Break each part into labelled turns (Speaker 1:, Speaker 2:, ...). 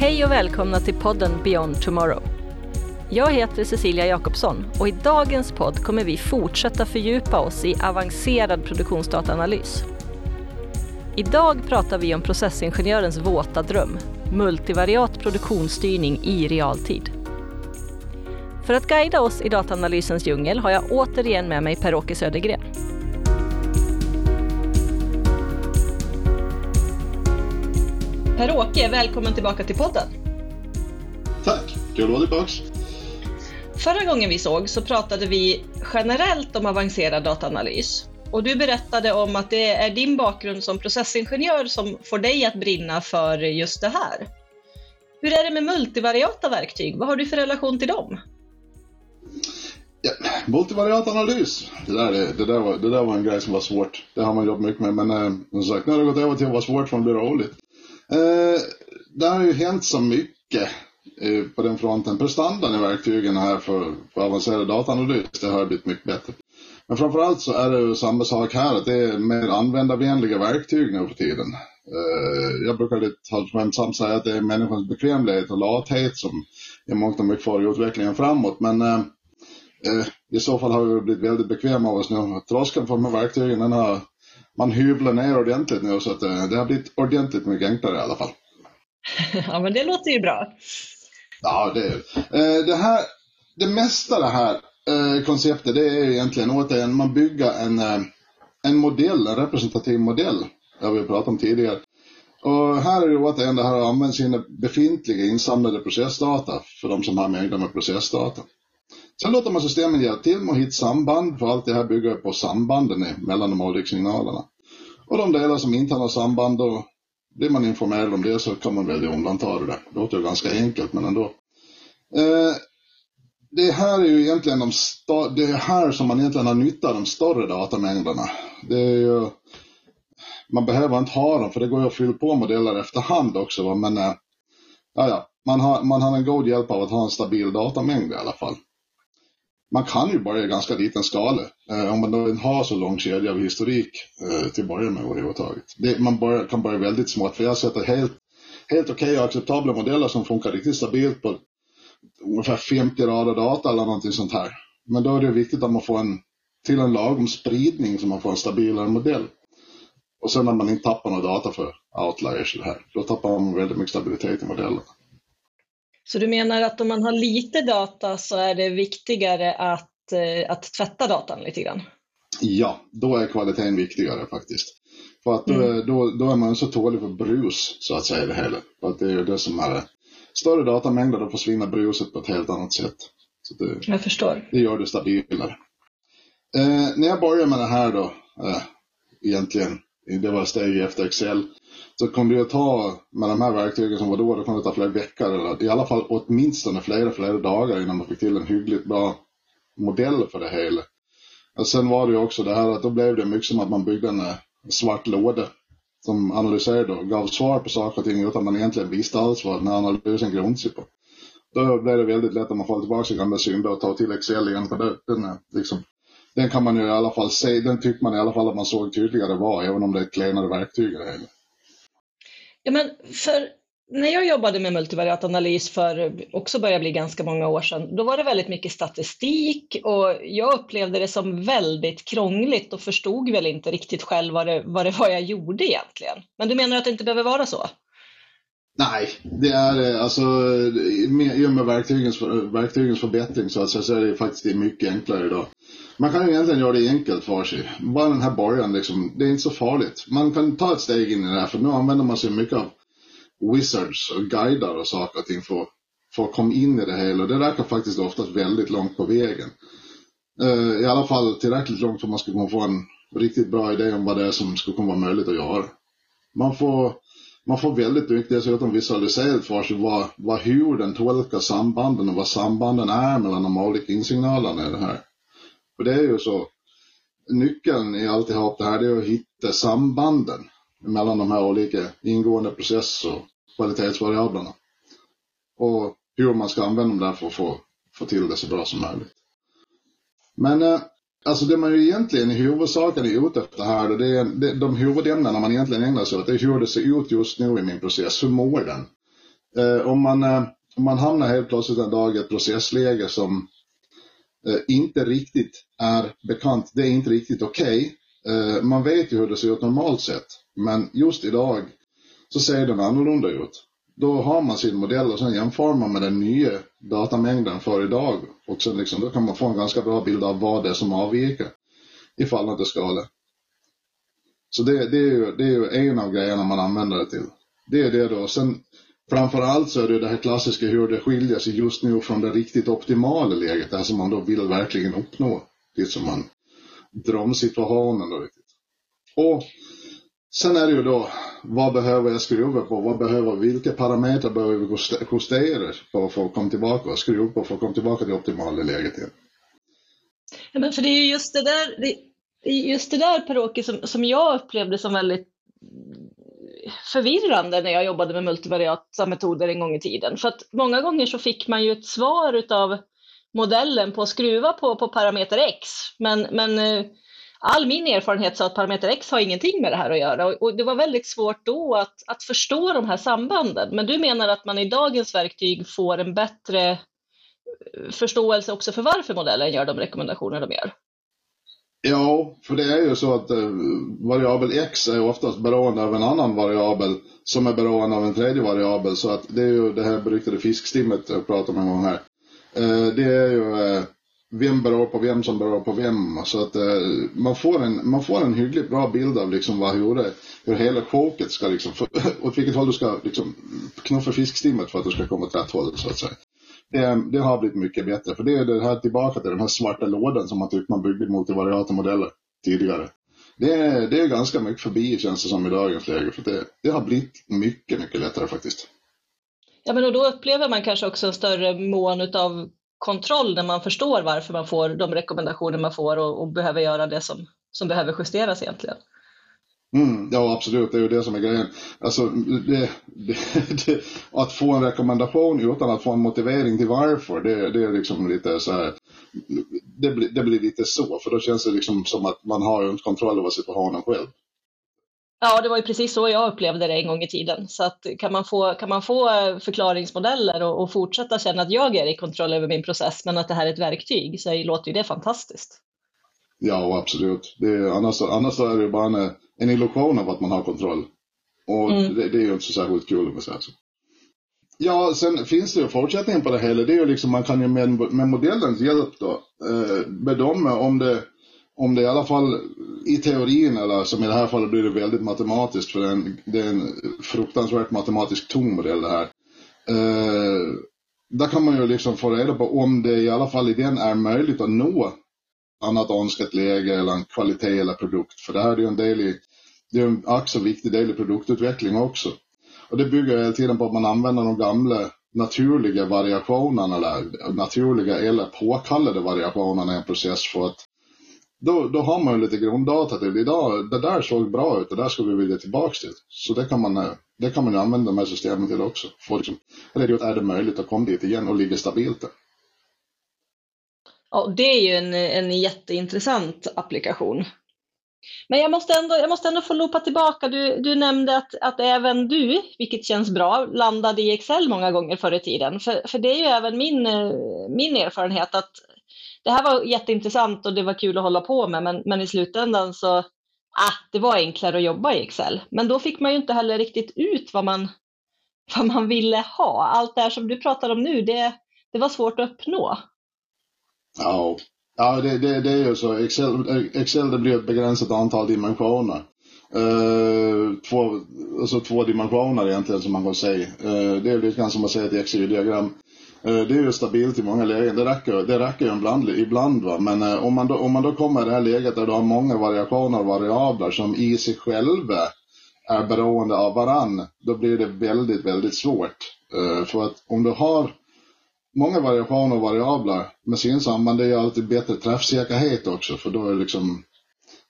Speaker 1: Hej och välkomna till podden Beyond Tomorrow. Jag heter Cecilia Jakobsson och i dagens podd kommer vi fortsätta fördjupa oss i avancerad produktionsdataanalys. Idag pratar vi om processingenjörens våta dröm, multivariat produktionsstyrning i realtid. För att guida oss i dataanalysens djungel har jag återigen med mig Per-Åke Södergren. Per-Åke, välkommen tillbaka till podden.
Speaker 2: Tack, kul att vara tillbaka.
Speaker 1: Förra gången vi såg så pratade vi generellt om avancerad dataanalys. Och du berättade om att det är din bakgrund som processingenjör som får dig att brinna för just det här. Hur är det med multivariata verktyg? Vad har du för relation till dem?
Speaker 2: Ja, multivariat analys, det där, det, där var, det där var en grej som var svårt. Det har man jobbat mycket med, men eh, som sagt, nu har det gått över till att vara svårt för att bli roligt. Eh, det har ju hänt så mycket eh, på den fronten. Prestandan i verktygen här för, för avancerad dataanalys, det har blivit mycket bättre. Men framförallt så är det ju samma sak här, att det är mer användarvänliga verktyg nu för tiden. Eh, jag brukar lite skämtsamt säga att det är människans bekvämlighet och lathet som i mångt och mycket för utvecklingen framåt. Men eh, eh, i så fall har vi blivit väldigt bekväma av oss nu. Tröskeln för de här verktygen den har man hyvlar ner ordentligt nu så att eh, det har blivit ordentligt mycket enklare i alla fall.
Speaker 1: ja men det låter ju bra.
Speaker 2: Ja, det är eh, det. Här, det mesta det här eh, konceptet det är egentligen återigen man bygger en, en modell, en representativ modell. Det har vi pratat om tidigare. Och här är det återigen det här att använda sina befintliga insamlade processdata för de som har mängder med processdata. Sen låter man systemen hjälpa till med att hitta samband, för allt det här bygger på sambanden mellan de olika signalerna. Och de delar som inte har något samband, då blir man informerad om det så kan man välja undanta det där. Det låter ju ganska enkelt, men ändå. Eh, det här är ju egentligen de det är här som man egentligen har nytta av de större datamängderna. Det är ju, man behöver inte ha dem, för det går ju att fylla på modeller efterhand också, va? men eh, ja, ja. Man, har, man har en god hjälp av att ha en stabil datamängd i alla fall man kan ju börja i ganska liten skala eh, om man då inte har så lång kedja av historik eh, till att börja med överhuvudtaget. Det, man börja, kan börja väldigt smått för jag har sett helt, helt okej okay och acceptabla modeller som funkar riktigt stabilt på ungefär 50 rader data eller någonting sånt här. Men då är det viktigt att man får en till en lagom spridning så man får en stabilare modell. Och sen när man inte tappar några data för outliers det här, då tappar man väldigt mycket stabilitet i modellen.
Speaker 1: Så du menar att om man har lite data så är det viktigare att, eh, att tvätta datan lite grann?
Speaker 2: Ja, då är kvaliteten viktigare faktiskt. För att då, mm. då, då är man så tålig för brus, så att säga, det hela. För att det är ju det som är större datamängder, då försvinner bruset på ett helt annat sätt.
Speaker 1: Så det, jag förstår.
Speaker 2: Det gör det stabilare. Eh, när jag började med det här då, eh, egentligen, det var steg efter Excel, så kommer det att ta, med de här verktygen som var då, det kommer att ta flera veckor eller i alla fall åtminstone flera, flera dagar innan man fick till en hyggligt bra modell för det hela. Och sen var det ju också det här att då blev det mycket som att man byggde en eh, svart låda som analyserade och gav svar på saker och ting utan man egentligen visste alls vad den här analysen grundade sig på. Då blev det väldigt lätt att man faller tillbaka till gamla synder och tar till Excel igen. För det, den, eh, liksom, den kan man ju i alla fall se, den tyckte man i alla fall att man såg tydligare var, även om det är ett klenare verktyg i det hela.
Speaker 1: Ja, men för när jag jobbade med multivariat analys för också börjar bli ganska många år sedan, då var det väldigt mycket statistik och jag upplevde det som väldigt krångligt och förstod väl inte riktigt själv vad det, vad det var jag gjorde egentligen. Men du menar att det inte behöver vara så?
Speaker 2: Nej, det är eh, alltså i och med verktygens, verktygens förbättring så, att säga, så är det faktiskt mycket enklare idag. Man kan ju egentligen göra det enkelt för sig. Bara den här början liksom, det är inte så farligt. Man kan ta ett steg in i det här för nu använder man sig mycket av wizards och guider och saker och ting för, för att komma in i det hela. Det räcker faktiskt oftast väldigt långt på vägen. Uh, I alla fall tillräckligt långt för att man ska kunna få en riktigt bra idé om vad det är som skulle kunna vara möjligt att göra. Man får, man får väldigt mycket dessutom visualiserat för sig vad, vad, hur den tolkar sambanden och vad sambanden är mellan de olika insignalerna i det här. Och det är ju så, nyckeln i alltihop det här det är att hitta sambanden mellan de här olika ingående process och kvalitetsvariablerna. Och hur man ska använda dem där för att få, få till det så bra som möjligt. Men eh, alltså det man ju egentligen i huvudsaken är ute efter här, det är det, de huvudämnena man egentligen ägnar sig åt, det är hur det ser ut just nu i min process, hur mår den? Eh, om, man, eh, om man hamnar helt plötsligt en dag i ett processläge som Eh, inte riktigt är bekant, det är inte riktigt okej. Okay. Man vet ju hur det ser ut normalt sett, men just idag så ser den annorlunda ut. Då har man sin modell och sen jämför man med den nya datamängden för idag. Och sen liksom, då kan man få en ganska bra bild av vad det är som avviker i fallande skala. Så det, det, är ju, det är ju en av grejerna man använder det till. Det är det då. Sen framförallt så är det det här klassiska hur det skiljer sig just nu från det riktigt optimala läget, det som man då vill verkligen uppnå. Det som man drömsituationen då riktigt. Och sen är det ju då, vad behöver jag skruva på? Vad behöver, vilka parametrar behöver vi justera för att få komma tillbaka och skruva på för att komma tillbaka till optimala läget igen?
Speaker 1: Ja, men för det är ju just det där, det, just det där Per-Åke som, som jag upplevde som väldigt förvirrande när jag jobbade med multivariata metoder en gång i tiden. För att många gånger så fick man ju ett svar utav modellen på att skruva på, på parameter X. Men, men eh, all min erfarenhet sa att parameter X har ingenting med det här att göra och, och det var väldigt svårt då att, att förstå de här sambanden. Men du menar att man i dagens verktyg får en bättre eh, förståelse också för varför modellen gör de rekommendationer de gör?
Speaker 2: Ja, för det är ju så att eh, variabel x är oftast beroende av en annan variabel som är beroende av en tredje variabel. Så att det är ju det här beryktade fiskstimmet jag pratade om en gång här. Eh, det är ju eh, vem beror på vem som beror på vem. Så att eh, man, får en, man får en hyggligt bra bild av liksom vad, hur, det, hur hela koket ska liksom, för, åt vilket håll du ska liksom knuffa fiskstimmet för att du ska komma åt rätt håll så att säga det, det, har blivit mycket bättre. För det är det här tillbaka till den här svarta lådan som man tyckte man byggde multivariata modeller tidigare. Det är, det är ganska mycket förbi känns det som i dagens läge. För det, det har blivit mycket, mycket lättare faktiskt.
Speaker 1: Ja, men och då upplever man kanske också en större mån av kontroll när man förstår varför man får de rekommendationer man får och, och behöver göra det som, som behöver justeras egentligen.
Speaker 2: Mm, ja, absolut. Det är ju det som är grejen. Alltså, det, det, att få en rekommendation utan att få en motivering till varför, det, det är liksom lite så här. Det, blir, det blir lite så, för då känns det liksom som att man har inte kontroll över situationen själv.
Speaker 1: Ja, det var ju precis så jag upplevde det en gång i tiden. Så att kan man få, kan man få förklaringsmodeller och, och fortsätta känna att jag är i kontroll över min process, men att det här är ett verktyg, så låter ju det fantastiskt.
Speaker 2: Ja, absolut. Det, annars, annars är det bara en, en illusion av att man har kontroll. Och mm. det, det, är ju inte så särskilt kul om jag säger så. Ja, sen finns det ju fortsättningen på det hela. Det är ju liksom, man kan ju med, med modellens hjälp då eh, bedöma om det, om det i alla fall i teorin, eller som i det här fallet blir det väldigt matematiskt, för det är en, det är en fruktansvärt matematisk tung modell det här. Eh, där kan man ju liksom få reda på om det i alla fall i den är möjligt att nå annat önskat läge eller en kvalitet eller produkt. För det här är ju en del i, det är en ack så viktig del i produktutveckling också. Och det bygger hela tiden på att man använder de gamla naturliga variationerna eller naturliga eller påkallade variationerna i en process för att då, då har man ju lite grunddata till idag, det där såg bra ut, det där ska vi vilja tillbaks till. Så det kan man, eh, det kan man ju använda de här systemen till också. För liksom, är det möjligt att komma dit igen och ligga stabilt där.
Speaker 1: Ja, det är ju en, en jätteintressant applikation. Men jag måste ändå, jag måste ändå få loopa tillbaka. Du, du nämnde att, att även du, vilket känns bra, landade i Excel många gånger förr i tiden. För, för det är ju även min, min erfarenhet att det här var jätteintressant och det var kul att hålla på med, men, men i slutändan så ah, det var enklare att jobba i Excel. Men då fick man ju inte heller riktigt ut vad man, vad man ville ha. Allt det här som du pratar om nu, det, det var svårt att uppnå.
Speaker 2: Ja, ja det, det, det är ju så. Excel, Excel det blir ett begränsat antal dimensioner. Uh, två, alltså två dimensioner egentligen som man kan säga. Uh, det är lite grann som att säga ett XY-diagram. Uh, eh, det är ju stabilt i många lägen. Det räcker, det räcker ju ibland, ibland va. Men om, man då, om man då kommer i det här läget där du har många variationer och variabler som i sig själva är beroende av varann. Då blir det väldigt, väldigt svårt. för att om du har många variationer och variabler med synsamband, det är alltid bättre träffsäkerhet också, för då är det liksom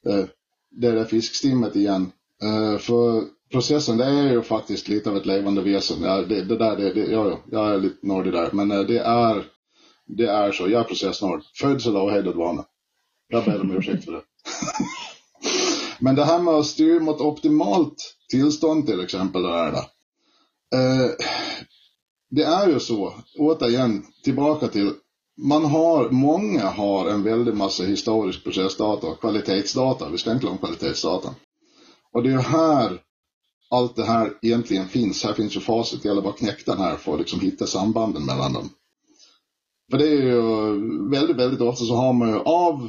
Speaker 2: eh, det är fiskstimmet igen. Eh, för processen, det är ju faktiskt lite av ett levande väsen. Ja, det, det där, det, det, ja, jag är lite nördig där, men eh, det är det är så. Jag är processnörd. Födsel och hejdad vana. Jag ber om ursäkt för det. men det här med att styra mot optimalt tillstånd till exempel, det där, eh, det är ju så, återigen tillbaka till, man har, många har en väldig massa historisk processdata, och kvalitetsdata, vi ska inte glömma kvalitetsdata. Och det är ju här allt det här egentligen finns. Här finns ju facit, det gäller bara att knäcka den här för att liksom hitta sambanden mellan dem. För det är ju väldigt, väldigt ofta så har man ju av,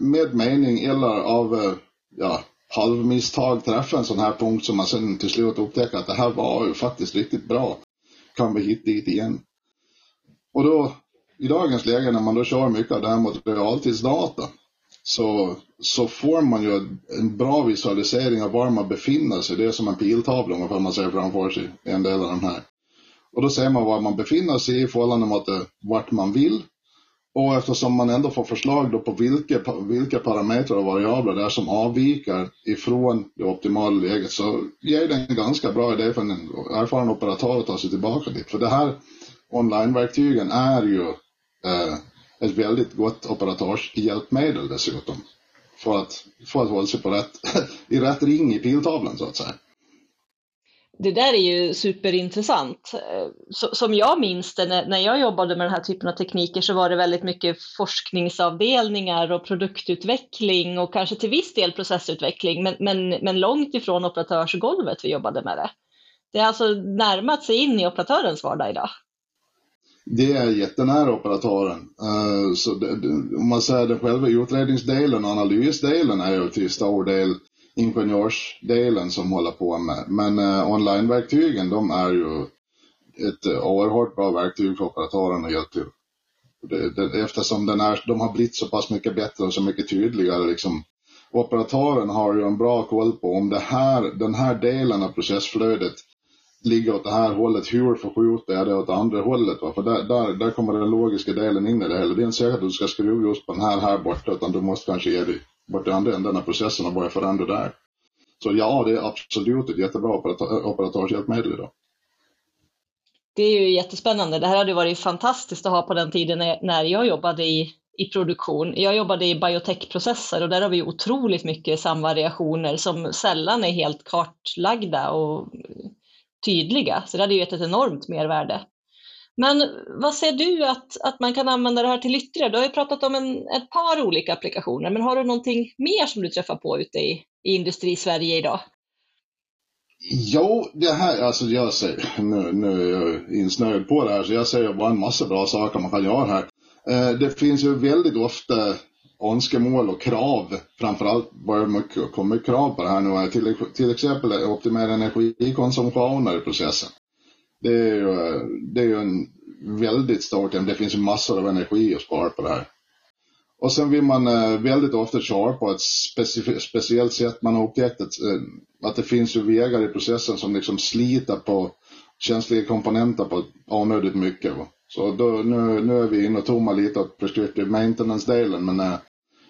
Speaker 2: med mening eller av, eh, ja, halvmisstag träffa en sån här punkt som man sen till slut upptäcker att det här var ju faktiskt riktigt bra. Kan vi hitta dit igen? Och då, i dagens läge när man då kör mycket av det här mot realtidsdata, så, så får man ju en bra visualisering av var man befinner sig. Det är som en piltavla om man ser framför sig, en del av de här. Och då ser man var man befinner sig i förhållande mot vart man vill. Och eftersom man ändå får förslag då på vilka, vilka parametrar och variabler det är som avviker ifrån det optimala läget så ger det en ganska bra idé för en erfaren operatör att ta sig tillbaka dit. För det här online-verktygen är ju eh, ett väldigt gott operatörshjälpmedel dessutom. För att, för att hålla sig på rätt, i rätt ring i piltavlan så att säga.
Speaker 1: Det där är ju superintressant. Eh, som jag minns det, när, jag jobbade med den här typen av tekniker så var det väldigt mycket forskningsavdelningar och produktutveckling och kanske till viss del processutveckling, men, men, men långt ifrån operatörsgolvet vi jobbade med det. Det har alltså närmat sig in i operatörens vardag idag
Speaker 2: det är jättenära operatören. Uh, så det, det, om man säger det själva utredningsdelen och analysdelen är ju till stor del ingenjörsdelen som håller på med. Men eh, onlineverktygen de är ju ett eh, oerhört bra verktyg för operatören att hjälpa till. Det, det, eftersom den är, de har blivit så pass mycket bättre och så mycket tydligare liksom. Operatören har ju en bra koll på om det här, den här delen av processflödet ligger åt det här hållet, hur förskjuter jag det åt andra hållet? Va? För där, där, där kommer den logiska delen in i det hela. Det är inte säkert att du ska skruva just på den här här borta, utan du måste kanske ge dig bort i andra änden av processen och börja förändra där. Så ja, det är absolut ett jättebra operatör, operatörshjälpmedel idag.
Speaker 1: Det är ju jättespännande. Det här hade varit fantastiskt att ha på den tiden när jag jobbade i, i produktion. Jag jobbade i biotechprocesser och där har vi otroligt mycket samvariationer som sällan är helt kartlagda och tydliga, så det hade ju gett ett enormt mervärde. Men vad ser du att, att man kan använda det här till ytterligare? Du har ju pratat om en, ett par olika applikationer, men har du någonting mer som du träffar på ute i, i industri-Sverige idag?
Speaker 2: Jo, det här, alltså jag säger, nu, nu är jag insnöad på det här, så jag säger bara en massa bra saker man kan göra här. Eh, det finns ju väldigt ofta önskemål och krav, framförallt börjar mycket komma krav på det här nu, till, till exempel optimera energikonsumtioner i processen. Det är ju, det är ju en väldigt stor tema. det finns ju massor av energi att spara på det här. Och sen vill man eh, väldigt ofta köra på ett speciellt sätt. Man har upptäckt att, att det finns ju vägar i processen som liksom sliter på känsliga komponenter på onödigt mycket. Va? Så då, nu, nu är vi inne och tomma lite på prescriptive maintenance-delen, men eh,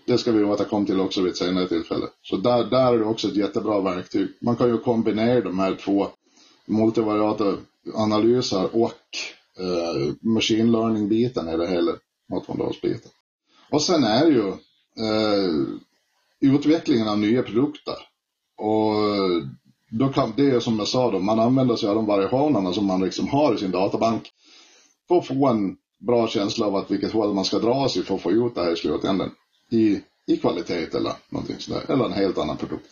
Speaker 2: det ska vi återkomma till också vid ett senare tillfälle. Så där, där är det också ett jättebra verktyg. Man kan ju kombinera de här två multivariata analyser och eh, machine learning-biten i det hela, matfondalsbiten. Och sen är det ju eh, utvecklingen av nya produkter. Och eh, då kan, det är som jag sa då, man använder sig av de variationerna som man liksom har i sin databank för att få en bra känsla av att vilket håll man ska dra sig för att få ut det här i slutändan. I, i kvalitet eller någonting sådär, eller en helt annan produkt.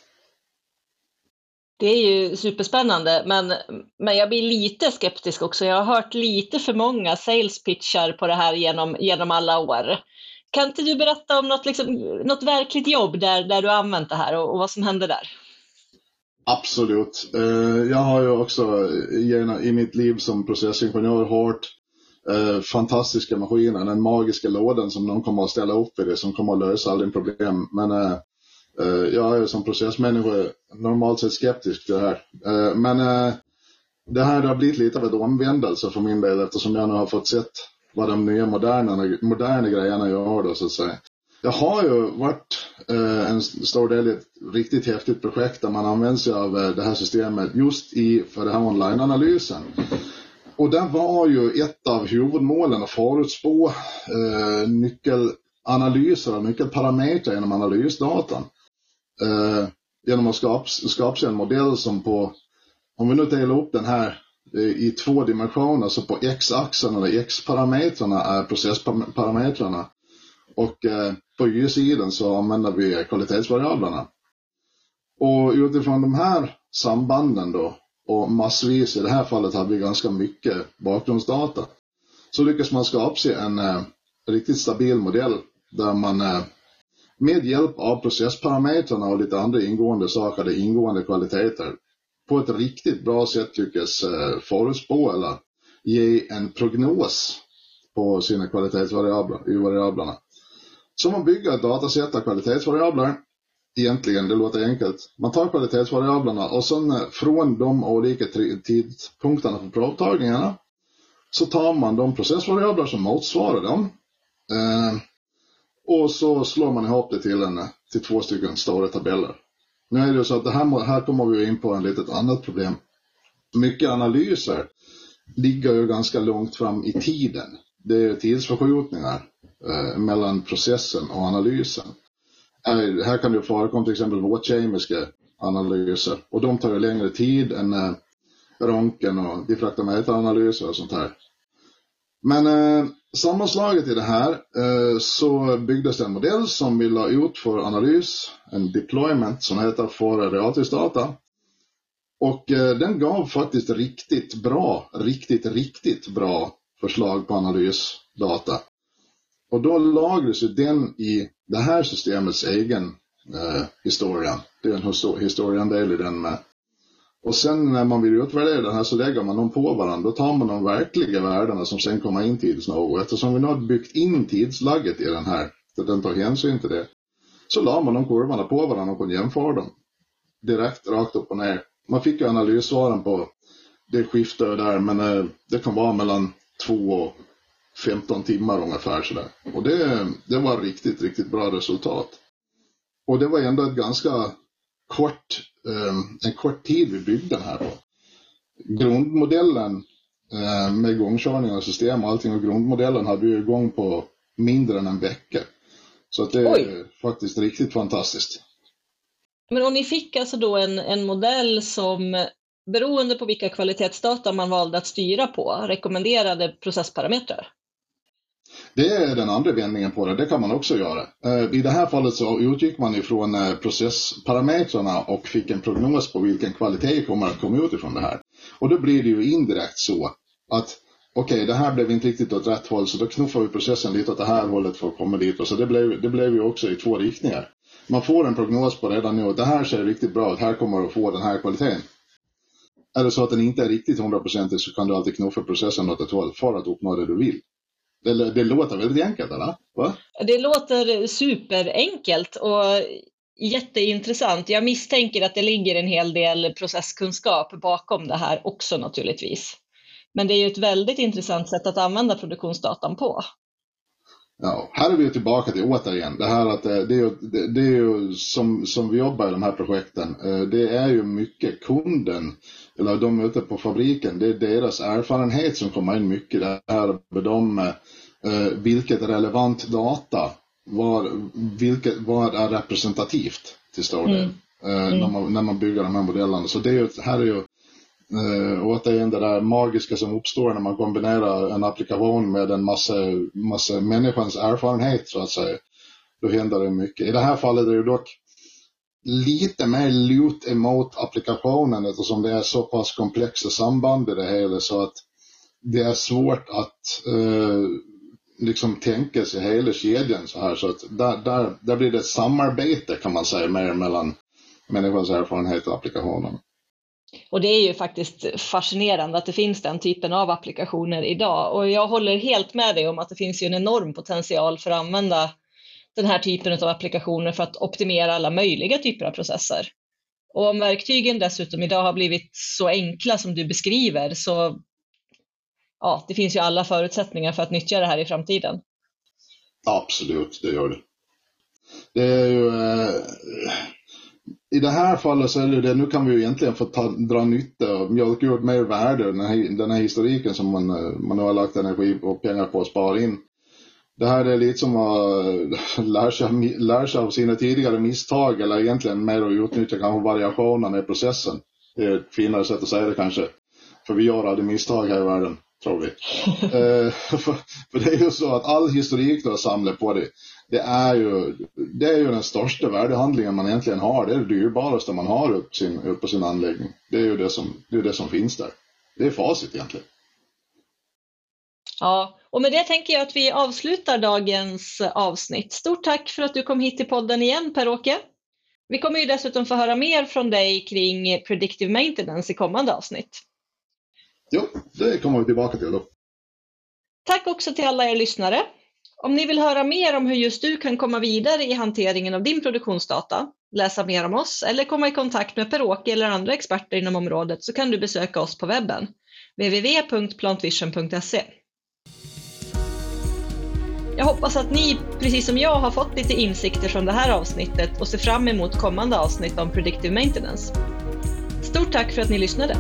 Speaker 1: Det är ju superspännande, men, men jag blir lite skeptisk också. Jag har hört lite för många sales pitchar på det här genom, genom alla år. Kan inte du berätta om något, liksom, något verkligt jobb där, där du har använt det här och, och vad som hände där?
Speaker 2: Absolut. Eh, jag har ju också i mitt liv som processingenjör hört eh, fantastiska maskiner, den magiska lådan som någon kommer att ställa upp i det, som kommer att lösa alla dina problem. Men eh, Eh, jag är som processmänniska normalt sett skeptisk till det här. Eh, men eh, det här har blivit lite av ett omvändelse för min del eftersom jag nu har fått sett vad de nya moderna, moderna grejerna gör då så att säga. Jag har ju varit en stor del i ett riktigt häftigt projekt där man använder sig av det här systemet just i, för den här online-analysen. Och den var ju ett av huvudmålen att förutspå eh, nyckelanalyser och nyckelparametrar genom analysdatan. Eh, genom att skapa, skapa en modell som på, om vi nu delar upp den här eh, i två dimensioner, så på x-axeln eller x-parametrarna är processparametrarna. Och eh, på y-sidan så använder vi kvalitetsvariablerna. Och utifrån de här sambanden då, och massvis, i det här fallet hade vi ganska mycket bakgrundsdata, så lyckas man skapa sig en eh, riktigt stabil modell där man eh, med hjälp av processparametrarna och lite andra ingående saker, det ingående kvaliteter, på ett riktigt bra sätt lyckas eh, förutspå eller ge en prognos på sina kvalitetsvariabler, i variablerna. Så man bygger ett dataset av kvalitetsvariabler. Egentligen, det låter enkelt. Man tar kvalitetsvariablerna och sen eh, från de olika tidpunkterna för provtagningarna så tar man de processvariabler som motsvarar dem. Eh, och så slår man ihop det till, en, till två stycken stora tabeller. Nu är det ju så att det här, här kommer vi in på en litet annat problem. Mycket analyser ligger ju ganska långt fram i tiden. Det är tidsförskjutningar eh, mellan processen och analysen. Här, här kan det förekomma till exempel våtkemiska analyser och de tar ju längre tid än eh, röntgen och diffraktometeranalyser och sånt här. Men eh, sammanslaget i det här eh, så byggdes det en modell som vi la ut för analys, en deployment som heter för realtidsdata. Och eh, den gav faktiskt riktigt bra, riktigt, riktigt bra förslag på analysdata. Och då lagras ju den i det här systemets egen eh, historia. Det är en historiandel i den med. Och sen när man vill utvärdera den här så lägger man dem på varandra. Då tar man de verkliga värdena som sen kommer in tidsnog. Och eftersom vi nu har byggt in tidslagget i den här, så den tar hänsyn till det, så la man de kurvorna på varandra och kunde jämföra dem. Direkt, rakt upp och ner. Man fick ju analyssvaren på det skiftet där, men eh, det kan vara mellan 2 och 15 timmar ungefär sådär. Och det, det var riktigt, riktigt bra resultat. Och det var ändå ett ganska kort, eh, en kort tid vi byggde den här på. Grundmodellen eh, med igångkörning av system och allting och grundmodellen hade vi igång på mindre än en vecka. Så att det Oj. är faktiskt riktigt fantastiskt.
Speaker 1: Men och ni fick alltså då en, en modell som beroende på vilka kvalitetsdata man valde att styra på rekommenderade processparametrar?
Speaker 2: Det är den andra vändningen på det, det kan man också göra. Eh, I det här fallet så utgick man ifrån eh, processparametrarna och fick en prognos på vilken kvalitet kommer att komma ut ifrån det här. Och då blir det ju indirekt så att okej, okay, det här blev inte riktigt åt rätt håll så då knuffar vi processen lite åt det här hållet för att komma dit. Och så det blev, det blev ju också i två riktningar. Man får en prognos på redan nu att det här ser riktigt bra ut, här kommer du att få den här kvaliteten. Är det så att den inte är riktigt hundraprocentig så kan du alltid knuffa processen åt ett håll för att uppnå det du vill. Det, det låter väldigt enkelt, eller? Va?
Speaker 1: Det låter superenkelt och jätteintressant. Jag misstänker att det ligger en hel del processkunskap bakom det här också naturligtvis. Men det är ju ett väldigt intressant sätt att använda produktionsdatan på.
Speaker 2: Ja, här är vi tillbaka till återigen det här att eh, det är ju, det är ju som, som vi jobbar i de här projekten. Eh, det är ju mycket kunden, eller de ute på fabriken, det är deras erfarenhet som kommer in mycket. Det här dem, eh, vilket relevant data, vad, vilket, vad är representativt till stor del. Mm. Mm. När, man, när man bygger de här modellerna. Så det är ju, här är ju Uh, återigen det där magiska som uppstår när man kombinerar en applikation med en massa, massa människans erfarenhet så att säga. Då händer det mycket. I det här fallet är det dock lite mer lut emot applikationen eftersom det är så pass komplexa samband i det hela så att det är svårt att eh, liksom tänka sig hela kedjan så här så att där, där, där blir det ett samarbete kan man säga mer mellan människans erfarenhet och applikationen.
Speaker 1: Och det är ju faktiskt fascinerande att det finns den typen av applikationer idag. Och jag håller helt med dig om att det finns ju en enorm potential för att använda den här typen av applikationer för att optimera alla möjliga typer av processer. Och om verktygen dessutom idag har blivit så enkla som du beskriver så ja, det finns ju alla förutsättningar för att nyttja det här i framtiden.
Speaker 2: Absolut, det gör det. Det är ju eh i det här fallet så är det det, nu kan vi ju egentligen få ta, dra nytta av, mjölka ut mer värde den här, den här historiken som man, eh, man nu har lagt energi och pengar på att spara in. Det här är lite som att lära sig, lära sig av sina tidigare misstag eller egentligen mer att utnyttja kanske variationerna i processen. Det är ett finare sätt att säga det kanske. För vi gör aldrig misstag här i världen, tror vi. eh, för, för, det är ju så att all historik du har samlat på dig, det är ju, det är ju den största värdehandlingen man egentligen har. Det är det dyrbaraste man har upp, sin, upp på sin anläggning. Det är ju det som, det, är det som finns där. Det är facit egentligen.
Speaker 1: Ja, och med det tänker jag att vi avslutar dagens avsnitt. Stort tack för att du kom hit till podden igen Per-Åke. Vi kommer ju dessutom få höra mer från dig kring predictive maintenance i kommande avsnitt.
Speaker 2: Jo, det kommer vi tillbaka till då.
Speaker 1: Tack också till alla er lyssnare. Om ni vill höra mer om hur just du kan komma vidare i hanteringen av din produktionsdata, läsa mer om oss eller komma i kontakt med Per-Åke eller andra experter inom området så kan du besöka oss på webben, www.plantvision.se. Jag hoppas att ni, precis som jag, har fått lite insikter från det här avsnittet och ser fram emot kommande avsnitt om predictive maintenance. Stort tack för att ni lyssnade!